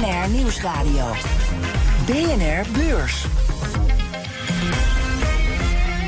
BNR Nieuwsradio. BNR Beurs.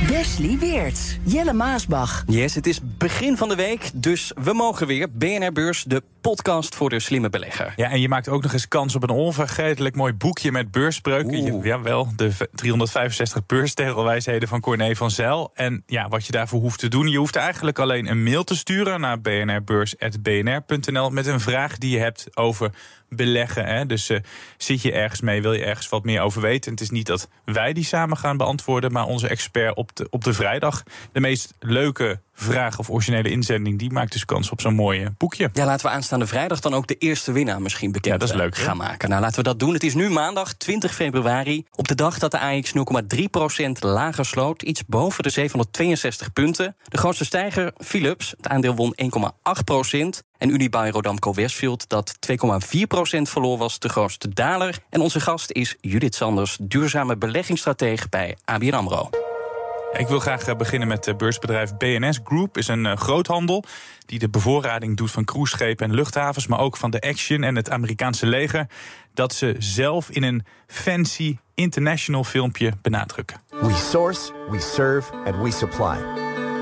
Wesley Weert, Jelle Maasbach. Yes, het is begin van de week, dus we mogen weer. BNR Beurs, de podcast voor de slimme belegger. Ja, en je maakt ook nog eens kans op een onvergetelijk mooi boekje met beurspreuken. Jawel, de 365 beurstegelwijsheden van Corné van Zijl. En ja, wat je daarvoor hoeft te doen, je hoeft eigenlijk alleen een mail te sturen naar bnrbeurs.bnr.nl met een vraag die je hebt over beleggen. Hè? Dus uh, zit je ergens mee, wil je ergens wat meer over weten? het is niet dat wij die samen gaan beantwoorden, maar onze expert op de, op de vrijdag. De meest leuke vraag of originele inzending, die maakt dus kans op zo'n mooi boekje. Ja, laten we aanstaande vrijdag dan ook de eerste winnaar misschien bekend ja, dat is leuk, gaan maken. Nou, laten we dat doen. Het is nu maandag 20 februari. Op de dag dat de AX 0,3% lager sloot, iets boven de 762 punten. De grootste stijger, Philips. Het aandeel won 1,8%. En Unibail Rodamco Westfield, dat 2,4% verloor, was de grootste daler. En onze gast is Judith Sanders, duurzame beleggingsstratege bij ABN AMRO. Ik wil graag eh, beginnen met het beursbedrijf BNS Group. is een eh, groothandel die de bevoorrading doet van cruiseschepen en luchthavens, maar ook van de Action en het Amerikaanse leger. Dat ze zelf in een fancy international filmpje benadrukken. We source, we serve and we supply.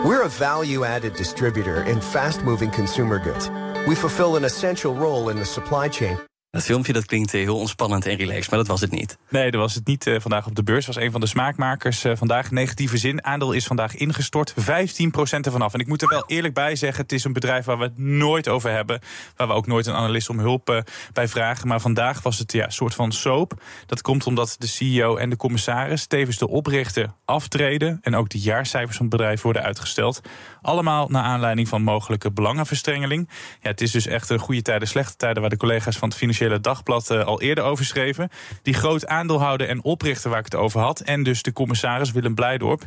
We're a value-added distributor in fast-moving consumer goods. We fulfill an essential role in the supply chain dat filmpje dat klinkt heel ontspannend en relaxed, maar dat was het niet. Nee, dat was het niet uh, vandaag op de beurs. was een van de smaakmakers uh, vandaag. Negatieve zin. Aandeel is vandaag ingestort. 15% ervan af. En ik moet er wel eerlijk bij zeggen: het is een bedrijf waar we het nooit over hebben. Waar we ook nooit een analist om hulp bij vragen. Maar vandaag was het ja, een soort van soap. Dat komt omdat de CEO en de commissaris, tevens de oprichter, aftreden. En ook de jaarcijfers van het bedrijf worden uitgesteld. Allemaal naar aanleiding van mogelijke belangenverstrengeling. Ja, het is dus echt een goede tijden, slechte tijden waar de collega's van het financiële Financiële Dagblad uh, al eerder over schreven. Die groot aandeelhouder en oprichter waar ik het over had. En dus de commissaris Willem Blijdorp.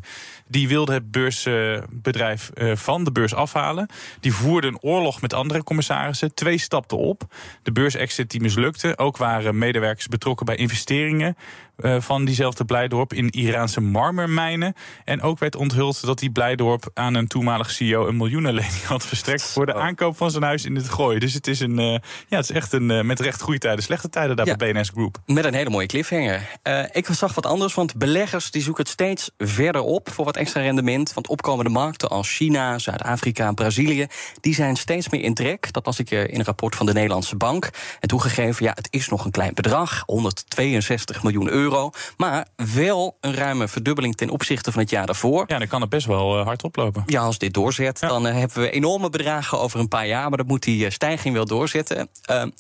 Die wilde het beursbedrijf uh, van de beurs afhalen. Die voerde een oorlog met andere commissarissen. Twee stapten op. De beursexit die mislukte. Ook waren medewerkers betrokken bij investeringen. Uh, van diezelfde Blijdorp in Iraanse marmermijnen. En ook werd onthuld dat die Blijdorp aan een toenmalig CEO een miljoenenlening had verstrekt voor de aankoop van zijn huis in het Gooi. Dus het is een, uh, ja, het is echt een uh, met recht goede tijden, slechte tijden daar bij BNS Group. Met een hele mooie cliffhanger. Uh, ik zag wat anders, want beleggers die zoeken het steeds verder op voor wat extra rendement. Want opkomende markten als China, Zuid-Afrika, Brazilië, die zijn steeds meer in trek. Dat las ik in een rapport van de Nederlandse Bank. En toegegeven, ja, het is nog een klein bedrag, 162 miljoen euro. Maar wel een ruime verdubbeling ten opzichte van het jaar daarvoor. Ja, dan kan het best wel uh, hard oplopen. Ja, als dit doorzet, ja. dan uh, hebben we enorme bedragen over een paar jaar. Maar dan moet die stijging wel doorzetten.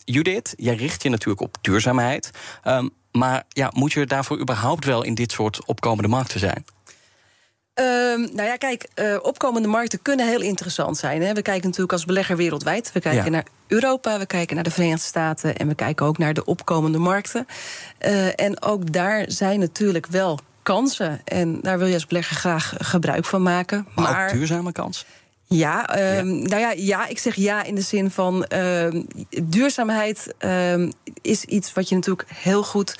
Judith, jij richt je natuurlijk op duurzaamheid. Um, maar ja, moet je daarvoor überhaupt wel in dit soort opkomende markten zijn? Um, nou ja, kijk, uh, opkomende markten kunnen heel interessant zijn. Hè. We kijken natuurlijk als belegger wereldwijd. We kijken ja. naar Europa, we kijken naar de Verenigde Staten en we kijken ook naar de opkomende markten. Uh, en ook daar zijn natuurlijk wel kansen. En daar wil je als belegger graag gebruik van maken. Maar, maar ook duurzame kansen? Ja, um, ja, nou ja, ja, ik zeg ja in de zin van uh, duurzaamheid uh, is iets wat je natuurlijk heel goed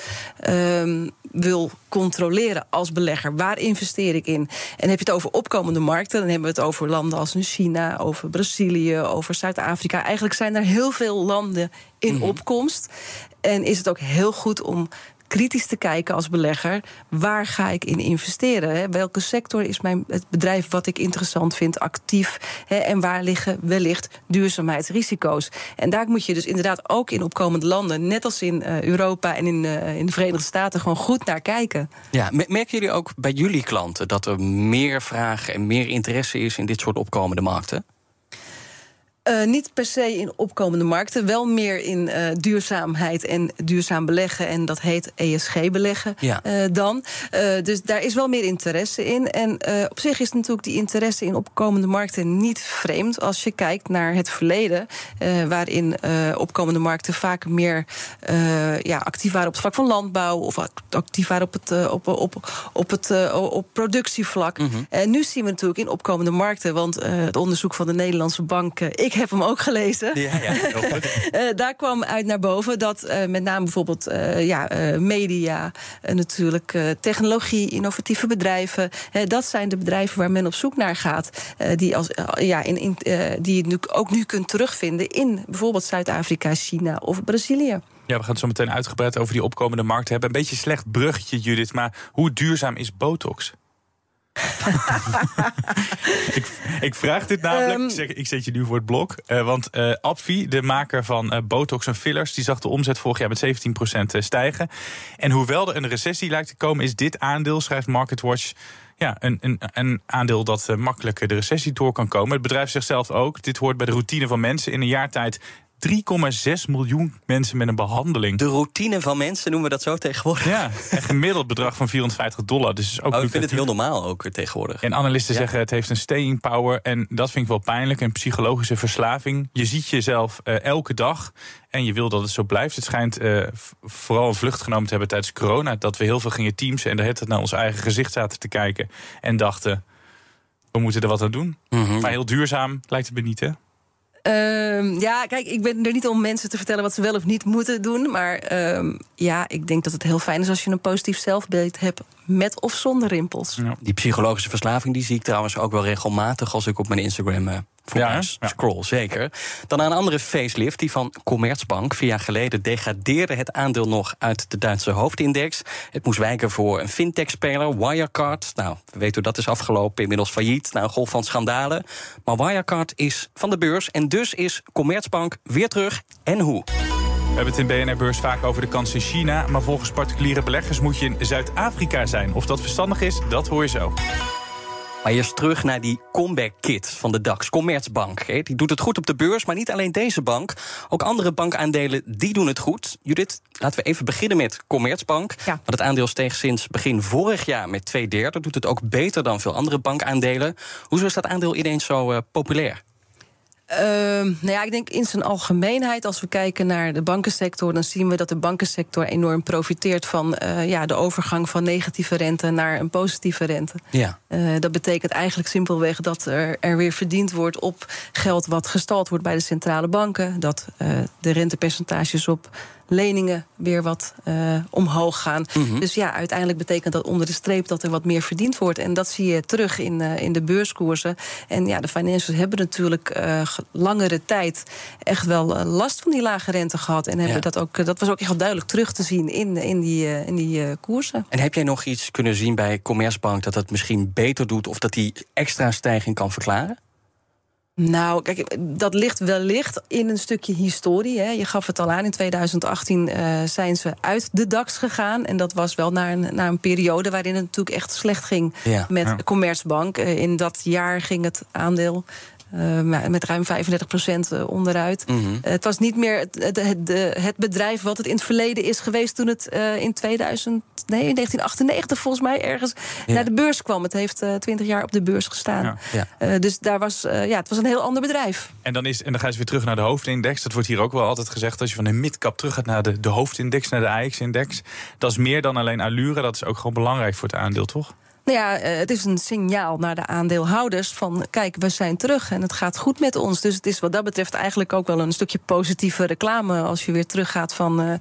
wil controleren als belegger. Waar investeer ik in? En heb je het over opkomende markten, dan hebben we het over landen als China, over Brazilië, over Zuid-Afrika. Eigenlijk zijn er heel veel landen in -hmm. opkomst. En is het ook heel goed om kritisch te kijken als belegger. Waar ga ik in investeren? Welke sector is mijn, het bedrijf wat ik interessant vind actief? Hè? En waar liggen wellicht duurzaamheidsrisico's? En daar moet je dus inderdaad ook in opkomende landen, net als in uh, Europa en in, uh, in de Verenigde Staten, gewoon goed naar kijken. Ja, merken jullie ook bij jullie klanten dat er meer vraag en meer interesse is in dit soort opkomende markten? Uh, niet per se in opkomende markten, wel meer in uh, duurzaamheid en duurzaam beleggen. En dat heet ESG-beleggen ja. uh, dan. dus daar is wel meer interesse in. En op zich is natuurlijk die interesse in opkomende markten niet vreemd als je kijkt naar het verleden, waarin opkomende markten vaak meer ja, actief waren op het vlak van landbouw of actief waren op het, op, op, op het op productievlak. Mm -hmm. En nu zien we natuurlijk in opkomende markten, want het onderzoek van de Nederlandse bank. Ik heb hem ook gelezen. Ja, ja, uh, daar kwam uit naar boven dat uh, met name bijvoorbeeld uh, ja, media, natuurlijk technologie, innovatieve bedrijven. dat zijn de bedrijven waar men op zoek naar gaat. die, als, ja, in, in die je nu, ook nu kunt terugvinden in bijvoorbeeld Zuid-Afrika, China of Brazilië. Ja, we gaan het zo meteen uitgebreid over die opkomende markt hebben. Een beetje slecht bruggetje, Judith, maar hoe duurzaam is botox? ik, ik, vraag dit namelijk. Um, ik, zeg, ik, zet je nu voor het blok. Uh, want uh, Abvi, de maker van uh, Botox en fillers, die zag de omzet vorig jaar met 17% stijgen. En hoewel er een recessie lijkt te komen, is dit aandeel, schrijft MarketWatch. Ja, een, een, een aandeel dat makkelijk de recessie door kan komen. Het bedrijf zegt zelf ook: dit hoort bij de routine van mensen. In een jaar tijd 3,6 miljoen mensen met een behandeling. De routine van mensen noemen we dat zo tegenwoordig. Ja, een gemiddeld bedrag van 450 dollar. Dus ook oh, ik vind het heel normaal ook tegenwoordig. En analisten zeggen het heeft een staying power. En dat vind ik wel pijnlijk. Een psychologische verslaving. Je ziet jezelf uh, elke dag. En je wil dat het zo blijft. Het schijnt uh, vooral een vlucht genomen te hebben tijdens corona. Dat we heel veel gingen teamsen. En daar het naar ons eigen gezicht zaten te kijken. En dachten, we moeten er wat aan doen. Mm -hmm. Maar heel duurzaam lijkt het me niet, hè? Uh, ja, kijk, ik ben er niet om mensen te vertellen wat ze wel of niet moeten doen. Maar uh, ja, ik denk dat het heel fijn is als je een positief zelfbeeld hebt. Met of zonder rimpels. Ja. Die psychologische verslaving die zie ik trouwens ook wel regelmatig als ik op mijn Instagram uh, ja, ja, scroll, zeker. Dan een andere facelift, die van Commerzbank. Vier jaar geleden degradeerde het aandeel nog uit de Duitse hoofdindex. Het moest wijken voor een fintech-speler, Wirecard. Nou, we weten hoe dat is afgelopen, inmiddels failliet, na een golf van schandalen. Maar Wirecard is van de beurs en dus is Commerzbank weer terug. En hoe? We hebben het in BNR-beurs vaak over de kans in China. Maar volgens particuliere beleggers moet je in Zuid-Afrika zijn. Of dat verstandig is, dat hoor je zo. Maar eerst terug naar die comeback kit van de DAX, Commerzbank. Die doet het goed op de beurs, maar niet alleen deze bank. Ook andere bankaandelen die doen het goed. Judith, laten we even beginnen met Commerzbank. Ja. Want het aandeel steeg sinds begin vorig jaar met twee derde. Doet het ook beter dan veel andere bankaandelen. Hoezo is dat aandeel ineens zo uh, populair? Uh, nou ja, ik denk in zijn algemeenheid, als we kijken naar de bankensector, dan zien we dat de bankensector enorm profiteert van uh, ja, de overgang van negatieve rente naar een positieve rente. Ja. Uh, dat betekent eigenlijk simpelweg dat er, er weer verdiend wordt op geld wat gestald wordt bij de centrale banken. Dat uh, de rentepercentages op leningen weer wat uh, omhoog gaan. Mm -hmm. Dus ja, uiteindelijk betekent dat onder de streep dat er wat meer verdiend wordt. En dat zie je terug in, uh, in de beurskoersen. En ja, de financials hebben natuurlijk uh, langere tijd echt wel last van die lage rente gehad. En hebben ja. dat ook, dat was ook echt duidelijk terug te zien in, in die, in die koersen. En heb jij nog iets kunnen zien bij Commerzbank dat het misschien beter doet of dat die extra stijging kan verklaren? Nou, kijk, dat ligt wellicht in een stukje historie. Hè. Je gaf het al aan, in 2018 uh, zijn ze uit de DAX gegaan. En dat was wel naar een, naar een periode waarin het natuurlijk echt slecht ging ja, met ja. Commerzbank. Uh, in dat jaar ging het aandeel uh, met ruim 35 procent eh, onderuit. Mm -hmm. uh, het was niet meer het, het, het, bedrijf wat het in het verleden is geweest toen het uh, in 2000, nee, 1998 volgens mij ergens ja. naar de beurs kwam. Het heeft 20 jaar op de beurs gestaan. Ja. Ja. dus daar was, ja, het was een heel ander bedrijf. En dan, is, en dan ga je weer terug naar de hoofdindex. Dat wordt hier ook wel altijd gezegd. Als je van de midcap terug gaat naar de, de hoofdindex, naar de AX-index. Dat is meer dan alleen allure. Dat is ook gewoon belangrijk voor het aandeel, toch? Nou ja, eh, het is een signaal naar de aandeelhouders van kijk, we zijn terug en het gaat goed met ons. Dus het is wat dat betreft eigenlijk ook wel een stukje positieve reclame als je weer teruggaat, van, uh,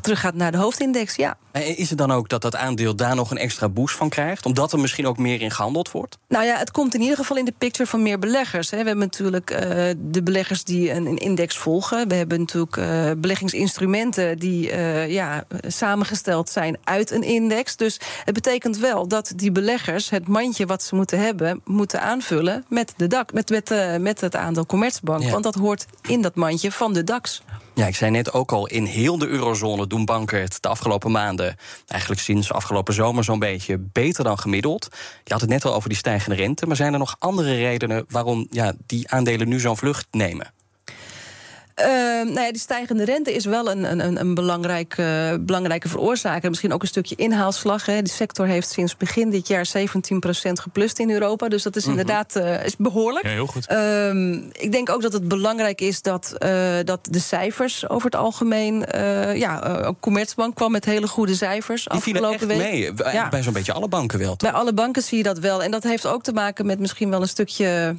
teruggaat naar de hoofdindex. Ja. Is het dan ook dat dat aandeel daar nog een extra boost van krijgt? Omdat er misschien ook meer in gehandeld wordt? Nou ja, het komt in ieder geval in de picture van meer beleggers. Hè. We hebben natuurlijk uh, de beleggers die een, een, index volgen. We hebben natuurlijk uh, beleggingsinstrumenten die ja, samengesteld zijn uit een index. Dus het betekent wel dat die beleggers het mandje wat ze moeten hebben, moeten aanvullen met de DAX, met, met, met het aandeel Commerzbank. Ja. Want dat hoort in dat mandje van de DAX. Ja, ik zei net ook al, in heel de eurozone doen banken het de afgelopen maanden, eigenlijk sinds afgelopen zomer zo'n beetje, beter dan gemiddeld. Je had het net al over die stijgende rente, maar zijn er nog andere redenen waarom ja, die aandelen nu zo'n vlucht nemen? Ehm, nou ja, die stijgende rente is wel een, een, een belangrijk, uh, belangrijke veroorzaker. Misschien ook een stukje inhaalslag. Hè. Die sector heeft sinds begin dit jaar 17% geplust in Europa. Dus dat is mm inderdaad uh, is behoorlijk. Ja, heel goed. Um, ik denk ook dat het belangrijk is dat, uh, dat de cijfers over het algemeen. ja, ook Commerzbank kwam met hele goede cijfers. Die afgelopen week. mee. Ja. Bij zo'n beetje alle banken wel. Toch? Bij alle banken zie je dat wel. En dat heeft ook te maken met misschien wel een stukje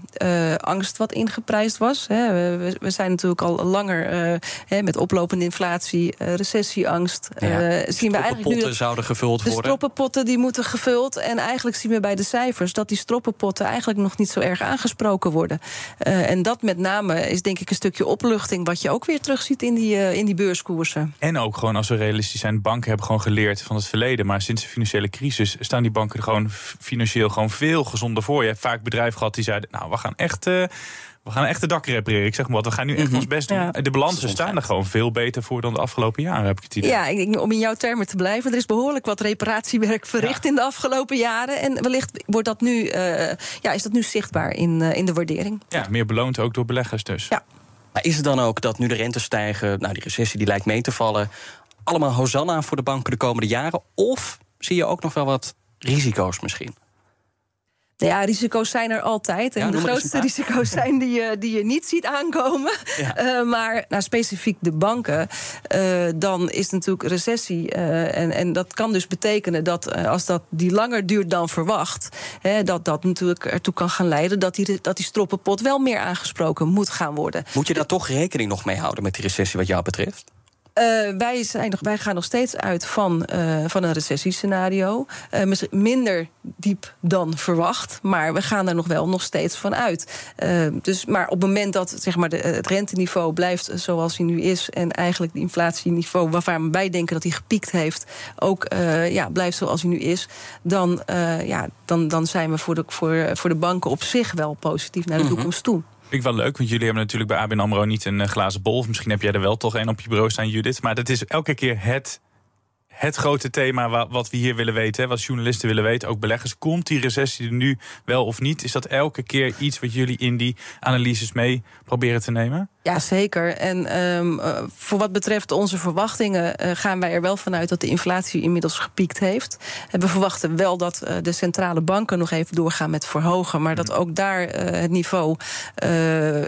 angst wat ingeprijsd was. Hè. We, we zijn natuurlijk al langer uh, met oplopende inflatie, uh, recessieangst. Ja, uh, zien we eigenlijk nu zouden gevuld de worden. De stroppenpotten die moeten gevuld. En eigenlijk zien we bij de cijfers dat die stroppenpotten eigenlijk nog niet zo erg aangesproken worden. en dat met name is denk ik een stukje opluchting, wat je ook weer terugziet in die, in die beurskoersen. En ook gewoon als we realistisch zijn, banken hebben gewoon geleerd van het verleden. Maar sinds de financiële crisis staan die banken er gewoon financieel gewoon veel gezonder voor. Je hebt vaak bedrijven gehad die zeiden, nou we gaan echt we gaan echt de dak repareren. Ik zeg maar wat, we gaan nu echt mhm. ons best doen. De balansen staan er gewoon veel beter voor dan de afgelopen jaren, heb ik het idee. Ja, ik, om in jouw termen te blijven. Er is behoorlijk wat reparatiewerk verricht in de afgelopen jaren. En wellicht wordt dat nu, uh, ja, is dat nu zichtbaar in, uh, in de waardering. Ja, meer beloond ook door beleggers dus. Ja. Maar is het dan ook dat nu de rente stijgen, nou die recessie die lijkt mee te vallen, allemaal hosanna voor de banken de komende jaren? Of zie je ook nog wel wat risico's misschien? Ja, risico's zijn er altijd. En de grootste risico's zijn die je, die je niet ziet aankomen. Uh, maar nou, specifiek de banken, uh, dan is natuurlijk recessie. Uh, en, en dat kan dus betekenen dat als dat die langer duurt dan verwacht, hè, dat dat natuurlijk ertoe kan gaan leiden dat die, dat die stroppenpot wel meer aangesproken moet gaan worden. Moet je daar toch rekening nog mee houden met die recessie wat jou betreft? Uh, wij, zijn nog, wij gaan nog steeds uit van, uh, van een recessiescenario. Uh, minder diep dan verwacht, maar we gaan er nog wel nog steeds van uit. dus, maar op het moment dat zeg maar, de, het renteniveau blijft zoals hij nu is... en eigenlijk het inflatieniveau waarvan wij denken dat hij gepiekt heeft... ook ja, blijft zoals hij nu is... dan, ja, dan, dan zijn we voor de, voor, voor de banken op zich wel positief naar de -hmm. toekomst toe. Ik wel leuk, want jullie hebben natuurlijk bij ABN AMRO niet een glazen bol. misschien heb jij er wel toch een op je bureau staan, Judith. Maar dat is elke keer het het grote thema wat we hier willen weten, wat journalisten willen weten, ook beleggers. Komt die recessie er nu wel of niet? Is dat elke keer iets wat jullie in die analyses mee proberen te nemen? Ja, zeker. En um, voor wat betreft onze verwachtingen uh, gaan wij er wel vanuit dat de inflatie inmiddels gepiekt heeft. En we verwachten wel dat uh, de centrale banken nog even doorgaan met verhogen. Maar dat ook daar het niveau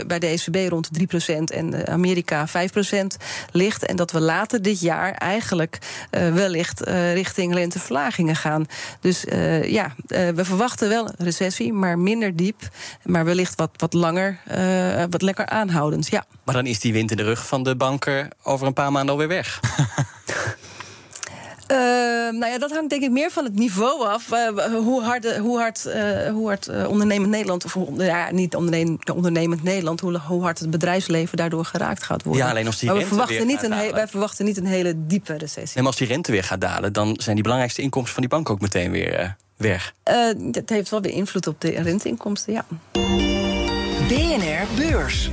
bij de ECB rond de 3% en Amerika 5% ligt. En dat we later dit jaar eigenlijk wellicht richting lenteverlagingen gaan. Dus ja, we verwachten wel een recessie, maar minder diep. Maar wellicht wat, wat langer, wat lekker aanhoudend. Ja. Maar dan is die wind in de rug van de banken over een paar maanden alweer weg. Uh, nou ja, dat hangt denk ik meer van het niveau af. Uh, hoe hard, hoe hard, uh, hoe hard ondernemend Nederland, of ja, niet ondernemend, ondernemend Nederland, hoe, hoe, hard het bedrijfsleven daardoor geraakt gaat worden. Ja, alleen als die maar we verwachten niet een wij verwachten niet een hele diepe recessie. En als die rente weer gaat dalen, dan zijn die belangrijkste inkomsten van die bank ook meteen weer weg. dat heeft wel weer invloed op de renteinkomsten, ja. BNR Beurs.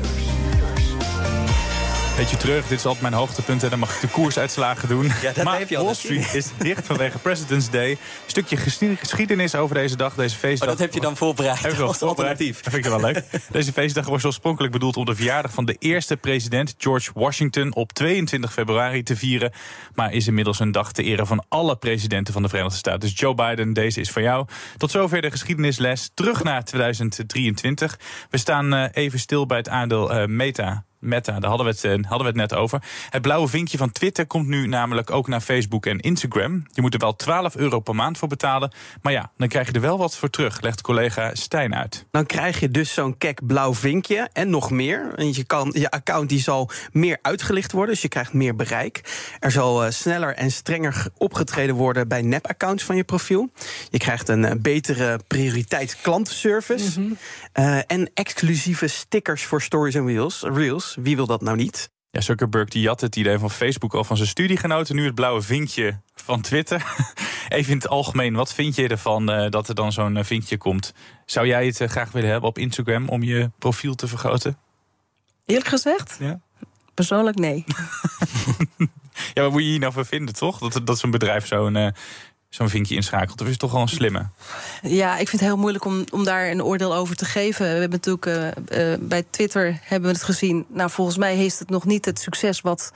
Beetje terug, dit is altijd mijn hoogtepunt en dan mag ik de koersuitslagen doen. Ja, dat maar heb je al Wall Street is dicht vanwege President's Day. Een stukje geschiedenis over deze dag, deze feestdag. Oh, dat heb je dan voorbereid heb als alternatief. Dat vind ik wel leuk. Deze feestdag was oorspronkelijk bedoeld om de verjaardag van de eerste president, George Washington, op 22 februari te vieren. Maar is inmiddels een dag te ere van alle presidenten van de Verenigde Staten. Dus Joe Biden, deze is voor jou. Tot zover de geschiedenisles. Terug naar 2023. We staan eh, even stil bij het aandeel uh, Meta. Meta, daar hadden we, het, eh, hadden we het net over. Het blauwe vinkje van Twitter komt nu namelijk ook naar Facebook en Instagram. Je moet er wel 12 euro per maand voor betalen. Maar ja, dan krijg je er wel wat voor terug, legt collega Stijn uit. Dan krijg je dus zo'n kek blauw vinkje en nog meer. En je, kan, je account die zal meer uitgelicht worden, dus je krijgt meer bereik. Er zal uh, sneller en strenger opgetreden worden bij nep-accounts van je profiel. Je krijgt een uh, betere prioriteit klantenservice. Mm -hmm. uh, en exclusieve stickers voor stories en reels. Wie wil dat nou niet? Ja, Zuckerberg die had het idee van Facebook al van zijn studiegenoten. Nu het blauwe vinkje van Twitter. Even in het algemeen, wat vind je ervan uh, dat er dan zo'n uh, vinkje komt? Zou jij het uh, graag willen hebben op Instagram om je profiel te vergroten? Eerlijk gezegd? Ja. Persoonlijk nee. ja, wat moet je hier nou voor vinden, toch? Dat, dat zo'n bedrijf zo'n zo'n vinkje inschakelt? Of is het toch een slimme? Ja, ik vind het heel moeilijk om, om daar een oordeel over te geven. We hebben natuurlijk uh, uh, bij Twitter hebben we het gezien. Nou, volgens mij heeft het nog niet het succes wat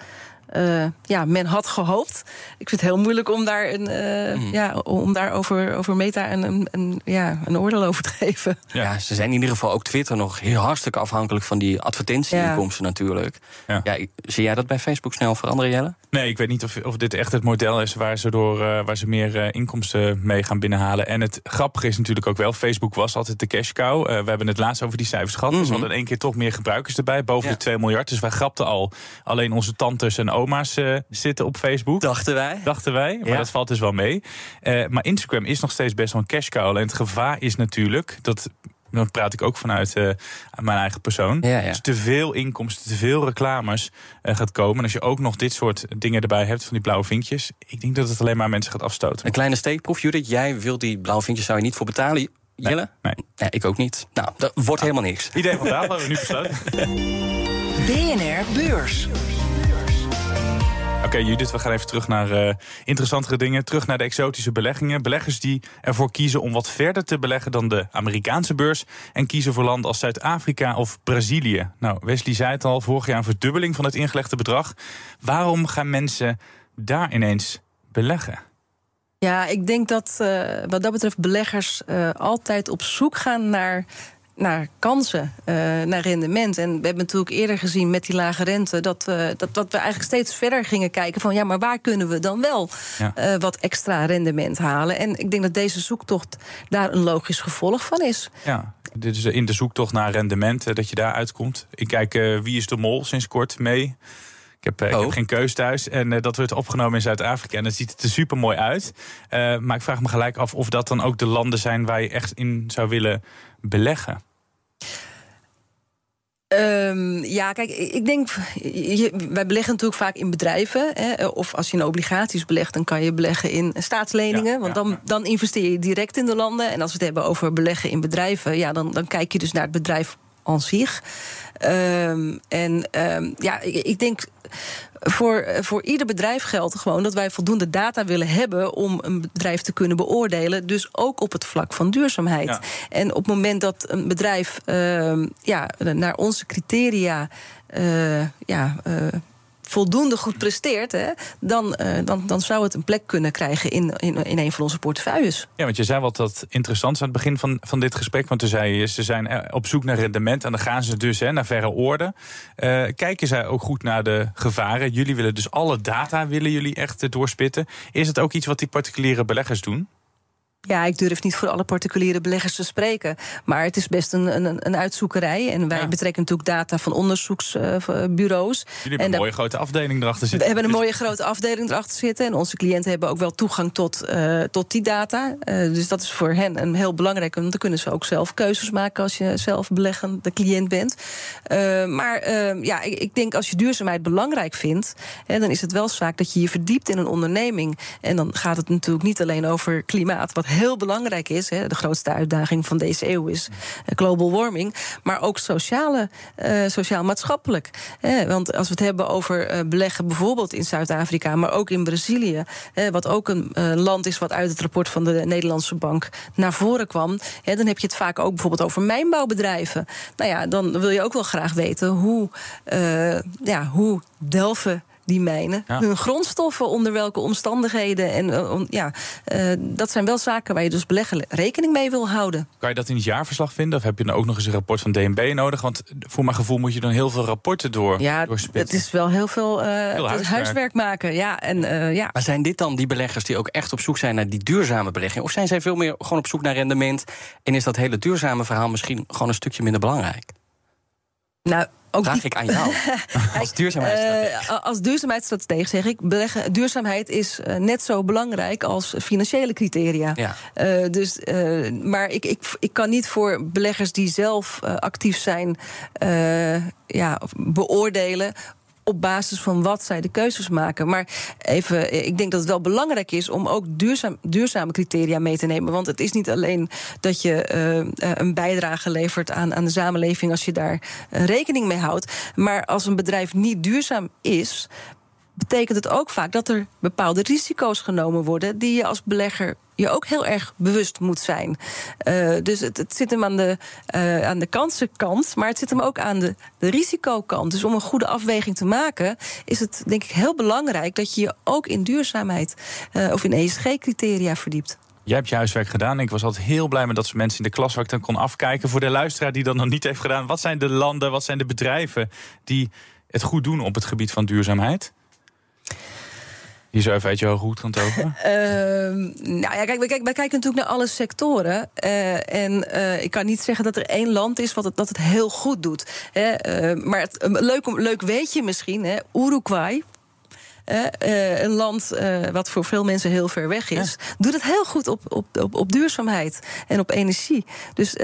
uh, ja, men had gehoopt. Ik vind het heel moeilijk om daar, een, uh, mm. ja, om daar over, over Meta een, een, een, ja, een oordeel over te geven. Ja. ze zijn in ieder geval ook Twitter nog heel hartstikke afhankelijk van die advertentieinkomsten ja. natuurlijk. Ja. ja. zie jij dat bij Facebook snel veranderen, Jelle? Nee, ik weet niet of, of dit echt het model is waar ze, door, uh, waar ze meer uh, inkomsten mee gaan binnenhalen. En het grappige is natuurlijk ook wel, Facebook was altijd de cash cow. we hebben het laatst over die cijfers gehad. Mm -hmm. Dus we hadden in één keer toch meer gebruikers erbij, boven de 2 miljard. Dus wij grapten al alleen onze tantes en oma's uh, zitten op Facebook. Dachten wij. Dachten wij, maar ja. dat valt dus wel mee. Uh, maar Instagram is nog steeds best wel een cash cow. En het gevaar is natuurlijk, dat dan praat ik ook vanuit uh, mijn eigen persoon. Ja, ja. Dus te veel inkomsten, te veel reclames uh, gaat komen. En als je ook nog dit soort dingen erbij hebt, van die blauwe vinkjes... ik denk dat het alleen maar mensen gaat afstoten. Een kleine steekproef, Judith. Jij wilt die blauwe vinkjes, zou je niet voor betalen? Jelle? Nee. nee. ik ook niet. Nou, dat wordt helemaal niks. Idee van tafel hebben we nu besloten. BNR Beurs. Oké, Judith, we gaan even terug naar uh, interessantere dingen. Terug naar de exotische beleggingen. Beleggers die ervoor kiezen om wat verder te beleggen dan de Amerikaanse beurs. En kiezen voor landen als Zuid-Afrika of Brazilië. Nou, Wesley zei het al, vorig jaar een verdubbeling van het ingelegde bedrag. Waarom gaan mensen daar ineens beleggen? Ja, ik denk dat uh, wat dat betreft beleggers uh, altijd op zoek gaan naar naar kansen, uh, naar rendement. En we hebben natuurlijk eerder gezien met die lage rente dat, uh, dat, dat we eigenlijk steeds verder gingen kijken van ja, maar waar kunnen we dan wel ja. uh, wat extra rendement halen? En ik denk dat deze zoektocht daar een logisch gevolg van is. Ja, dit is in de zoektocht naar rendement dat je daar uitkomt. Ik kijk wie is de mol sinds kort mee. Ik heb, ik oh. heb, geen keus thuis. En uh, dat wordt opgenomen in Zuid-Afrika. En dat ziet er super mooi uit. Uh, maar ik vraag me gelijk af of dat dan ook de landen zijn waar je echt in zou willen beleggen. Um, ja, kijk, ik denk, je, wij beleggen natuurlijk vaak in bedrijven. Hè, of als je in obligaties belegt, dan kan je beleggen in staatsleningen. Ja, want dan, ja. dan investeer je direct in de landen. En als we het hebben over beleggen in bedrijven, ja, dan, dan kijk je dus naar het bedrijf aan zich. Um, en um, ja, ik, ik denk voor, voor ieder bedrijf geldt gewoon dat wij voldoende data willen hebben om een bedrijf te kunnen beoordelen. Dus ook op het vlak van duurzaamheid. Ja. En op het moment dat een bedrijf uh, ja, naar onze criteria. Uh, ja, uh, voldoende goed presteert, hè, dan, uh, dan, dan zou het een plek kunnen krijgen in, in, in een van onze portefeuilles. Ja, want je zei wat dat interessant aan het begin van, van dit gesprek. Want toen zei je, ze zijn op zoek naar rendement. En dan gaan ze dus hè, naar verre orde. Uh, kijken zij ook goed naar de gevaren? Jullie willen dus alle data willen jullie echt doorspitten. Is het ook iets wat die particuliere beleggers doen? Ja, ik durf niet voor alle particuliere beleggers te spreken. Maar het is best een, een, een uitzoekerij. En wij ja. betrekken natuurlijk data van onderzoeksbureaus. Jullie hebben en een mooie grote afdeling erachter zitten. We hebben een mooie grote afdeling erachter zitten. En onze cliënten hebben ook wel toegang tot, uh, tot die data. Uh, dus dat is voor hen een heel belangrijk. Want dan kunnen ze ook zelf keuzes maken als je zelf beleggende cliënt bent. Uh, maar ja, ik, ik, denk als je duurzaamheid belangrijk vindt, hè, dan is het wel zaak dat je je verdiept in een onderneming. En dan gaat het natuurlijk niet alleen over klimaat, wat heel belangrijk is. Hè, de grootste uitdaging van deze eeuw is global warming. Maar ook sociale, uh, sociaal-maatschappelijk. Eh, want als we het hebben over uh, beleggen bijvoorbeeld in Zuid-Afrika... maar ook in Brazilië, eh, wat ook een land is... wat uit het rapport van de Nederlandse Bank naar voren kwam... dan heb je het vaak ook bijvoorbeeld over mijnbouwbedrijven. Nou ja, dan wil je ook wel graag weten hoe, ja, hoe delven die mijnen. Ja. Hun grondstoffen, onder welke omstandigheden. En uh, ja, uh, dat zijn wel zaken waar je dus beleggen rekening mee wil houden. Kan je dat in het jaarverslag vinden? Of heb je dan ook nog eens een rapport van DNB nodig? Want voor mijn gevoel moet je dan heel veel rapporten door. Ja, het is wel heel veel, uh, veel huiswerk. huiswerk. maken. Ja, en, ja. Maar zijn dit dan die beleggers die ook echt op zoek zijn naar die duurzame belegging? Of zijn zij veel meer gewoon op zoek naar rendement? En is dat hele duurzame verhaal misschien gewoon een stukje minder belangrijk? Nou, ook Vraag die... ik aan jou. als duurzaamheidsstratege. Uh, als duurzaamheidsstratege zeg ik: beleggen, duurzaamheid is uh, net zo belangrijk als financiële criteria. Ja. Uh, dus, maar ik, ik, ik kan niet voor beleggers die zelf actief zijn ja, beoordelen op basis van wat zij de keuzes maken. Maar even, ik denk dat het wel belangrijk is om ook duurzaam, duurzame criteria mee te nemen. Want het is niet alleen dat je uh, een bijdrage levert aan, aan de samenleving als je daar rekening mee houdt. Maar als een bedrijf niet duurzaam is betekent het ook vaak dat er bepaalde risico's genomen worden die je als belegger je ook heel erg bewust moet zijn. Uh, dus het, zit hem aan de, uh, aan de kansenkant, maar het zit hem ook aan de, risicokant. Dus om een goede afweging te maken, is het denk ik heel belangrijk dat je je ook in duurzaamheid uh, of in ESG-criteria verdiept. Jij hebt je huiswerk gedaan. Ik was altijd heel blij met dat ze mensen in de klas waar ik dan kon afkijken. Voor de luisteraar die dat nog niet heeft gedaan, wat zijn de landen, wat zijn de bedrijven die het goed doen op het gebied van duurzaamheid? Je zo even uit je hoge hoed kan toven? Uh, nou ja, kijk, wij, kijken, wij kijken natuurlijk naar alle sectoren. Uh, en uh, ik kan niet zeggen dat er één land is wat het, dat het heel goed doet. Hè. Eh, maar het, leuk, leuk weet je misschien, hè, Uruguay. een land wat voor veel mensen heel ver weg is, ja. doet het heel goed op, op, op, op duurzaamheid en op energie. Dus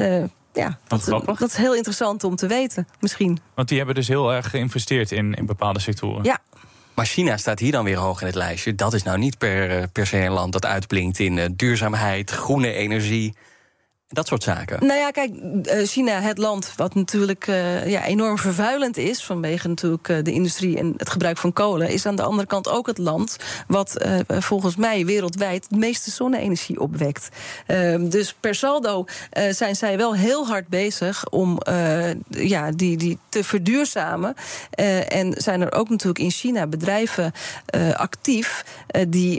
ja, dat, dat, is heel interessant om te weten, misschien. Want die hebben dus heel erg geïnvesteerd in, in bepaalde sectoren. Ja, maar China staat hier dan weer hoog in het lijstje. Dat is nou niet per, per se een land dat uitblinkt in uh, duurzaamheid, groene energie. Dat soort zaken. Nou ja, kijk, China, het land wat natuurlijk uh, ja, enorm vervuilend is... vanwege natuurlijk uh, de industrie en het gebruik van kolen... is aan de andere kant ook het land wat volgens mij wereldwijd... de meeste zonne-energie opwekt. dus per saldo zijn zij wel heel hard bezig om ja, die, die te verduurzamen. en zijn er ook natuurlijk in China bedrijven actief... die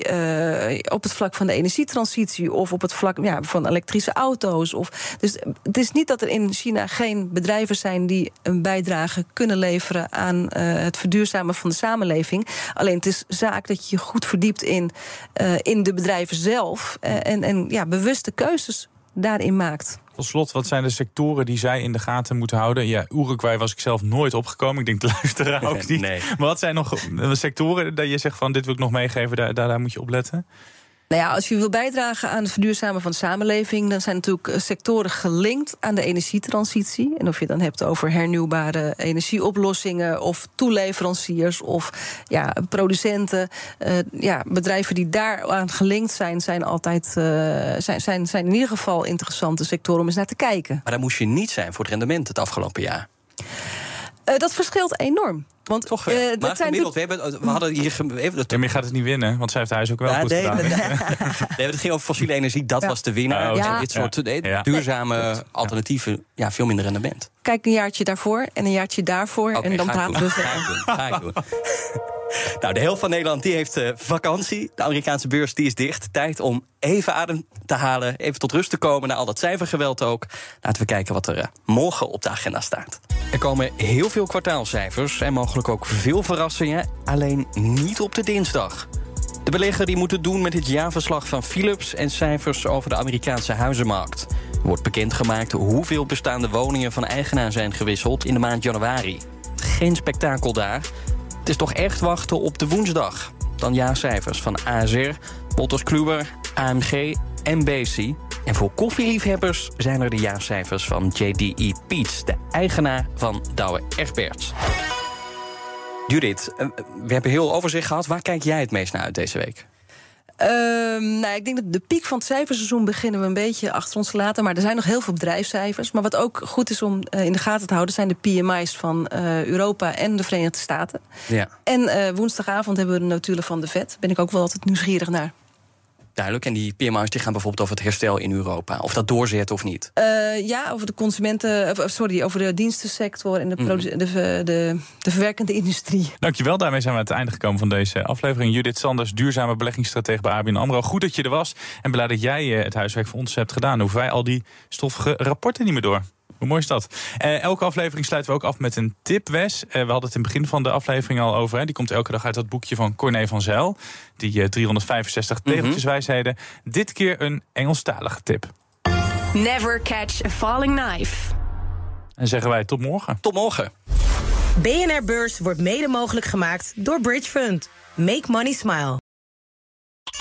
op het vlak van de energietransitie... of op het vlak ja, van elektrische auto's of, dus het is niet dat er in China geen bedrijven zijn die een bijdrage kunnen leveren aan uh, het verduurzamen van de samenleving. Alleen het is zaak dat je je goed verdiept in, uh, in de bedrijven zelf uh, en, en ja, bewuste keuzes daarin maakt. Tot slot, wat zijn de sectoren die zij in de gaten moeten houden? Ja, Uruguay was ik zelf nooit opgekomen. Ik denk de luisteraar ook niet. Nee. Maar wat zijn nog sectoren dat je zegt van dit wil ik nog meegeven, daar, daar, daar moet je op letten? Nou ja, als je wil bijdragen aan het verduurzamen van de samenleving, dan zijn natuurlijk eh, sectoren gelinkt aan de energietransitie. En of je dan hebt over hernieuwbare energieoplossingen of toeleveranciers of ja, producenten. Uh, ja, bedrijven die daaraan gelinkt zijn, zijn altijd uh, zijn, zijn, zijn in ieder geval interessante sectoren om eens naar te kijken. Maar daar moest je niet zijn voor het rendement het afgelopen jaar. Uh, dat verschilt enorm. Want, Toch. Uh, maar gemiddeld, we, hebben, we hadden hier... Even, ja, maar je gaat het niet winnen, want zij heeft huis ook wel ja, goed nee, gedaan. Nee, het ging over fossiele energie, dat ja. was de winnaar. Oh, ja. En dit soort ja. duurzame alternatieven, ja, veel minder rendement. Kijk een jaartje daarvoor en een jaartje daarvoor... Okay, en dan praten we verder. Ga ik doen. Nou, de helft van Nederland die heeft uh, vakantie. De Amerikaanse beurs die is dicht. Tijd om even adem te halen, even tot rust te komen... na al dat cijfergeweld ook. Laten we kijken wat er uh, morgen op de agenda staat. Er komen heel veel kwartaalcijfers en mogelijk ook veel verrassingen. Alleen niet op de dinsdag. De belegger die moet het doen met het jaarverslag van Philips... en cijfers over de Amerikaanse huizenmarkt. Er wordt bekendgemaakt hoeveel bestaande woningen van eigenaar zijn gewisseld... in de maand januari. Geen spektakel daar... Het is toch echt wachten op de woensdag. Dan jaarcijfers van ASR, Wolters Kluwer, AMG en BC. En voor koffieliefhebbers zijn er de jaarcijfers van JDE Peets... de eigenaar van Douwe Egberts. Judith, eh, we hebben heel overzicht gehad. Waar kijk jij het meest naar uit deze week? Um, nou, ik denk dat de piek van het cijferseizoen beginnen we een beetje achter ons te laten. Maar er zijn nog heel veel bedrijfscijfers. Maar wat ook goed is om uh, in de gaten te houden, zijn de PMI's van uh, Europa en de Verenigde Staten. Ja. En uh, woensdagavond hebben we de notulen van de VET. Ben ik ook wel altijd nieuwsgierig naar. Duidelijk. En die PMI's die gaan bijvoorbeeld over het herstel in Europa. Of dat doorzet of niet? Uh, ja, over de consumenten, sorry, over de dienstensector en de, mm. de, de, de, verwerkende industrie. Dankjewel. Daarmee zijn we aan het einde gekomen van deze aflevering. Judith Sanders, duurzame beleggingsstratege bij ABN AMRO. Goed dat je er was. En blij dat jij het huiswerk voor ons hebt gedaan. Hoeven wij al die stoffige rapporten niet meer door. Hoe mooi is dat? Uh, elke aflevering sluiten we ook af met een tip, Wes. Uh, we hadden het in het begin van de aflevering al over. Hè. Die komt elke dag uit dat boekje van Corné van Zijl. Die uh, 365 mm -hmm. tegeltjeswijsheden. Dit keer een Engelstalige tip. Never catch a falling knife. En zeggen wij tot morgen. Tot morgen. BNR Beurs wordt mede mogelijk gemaakt door Bridge Fund. Make money smile.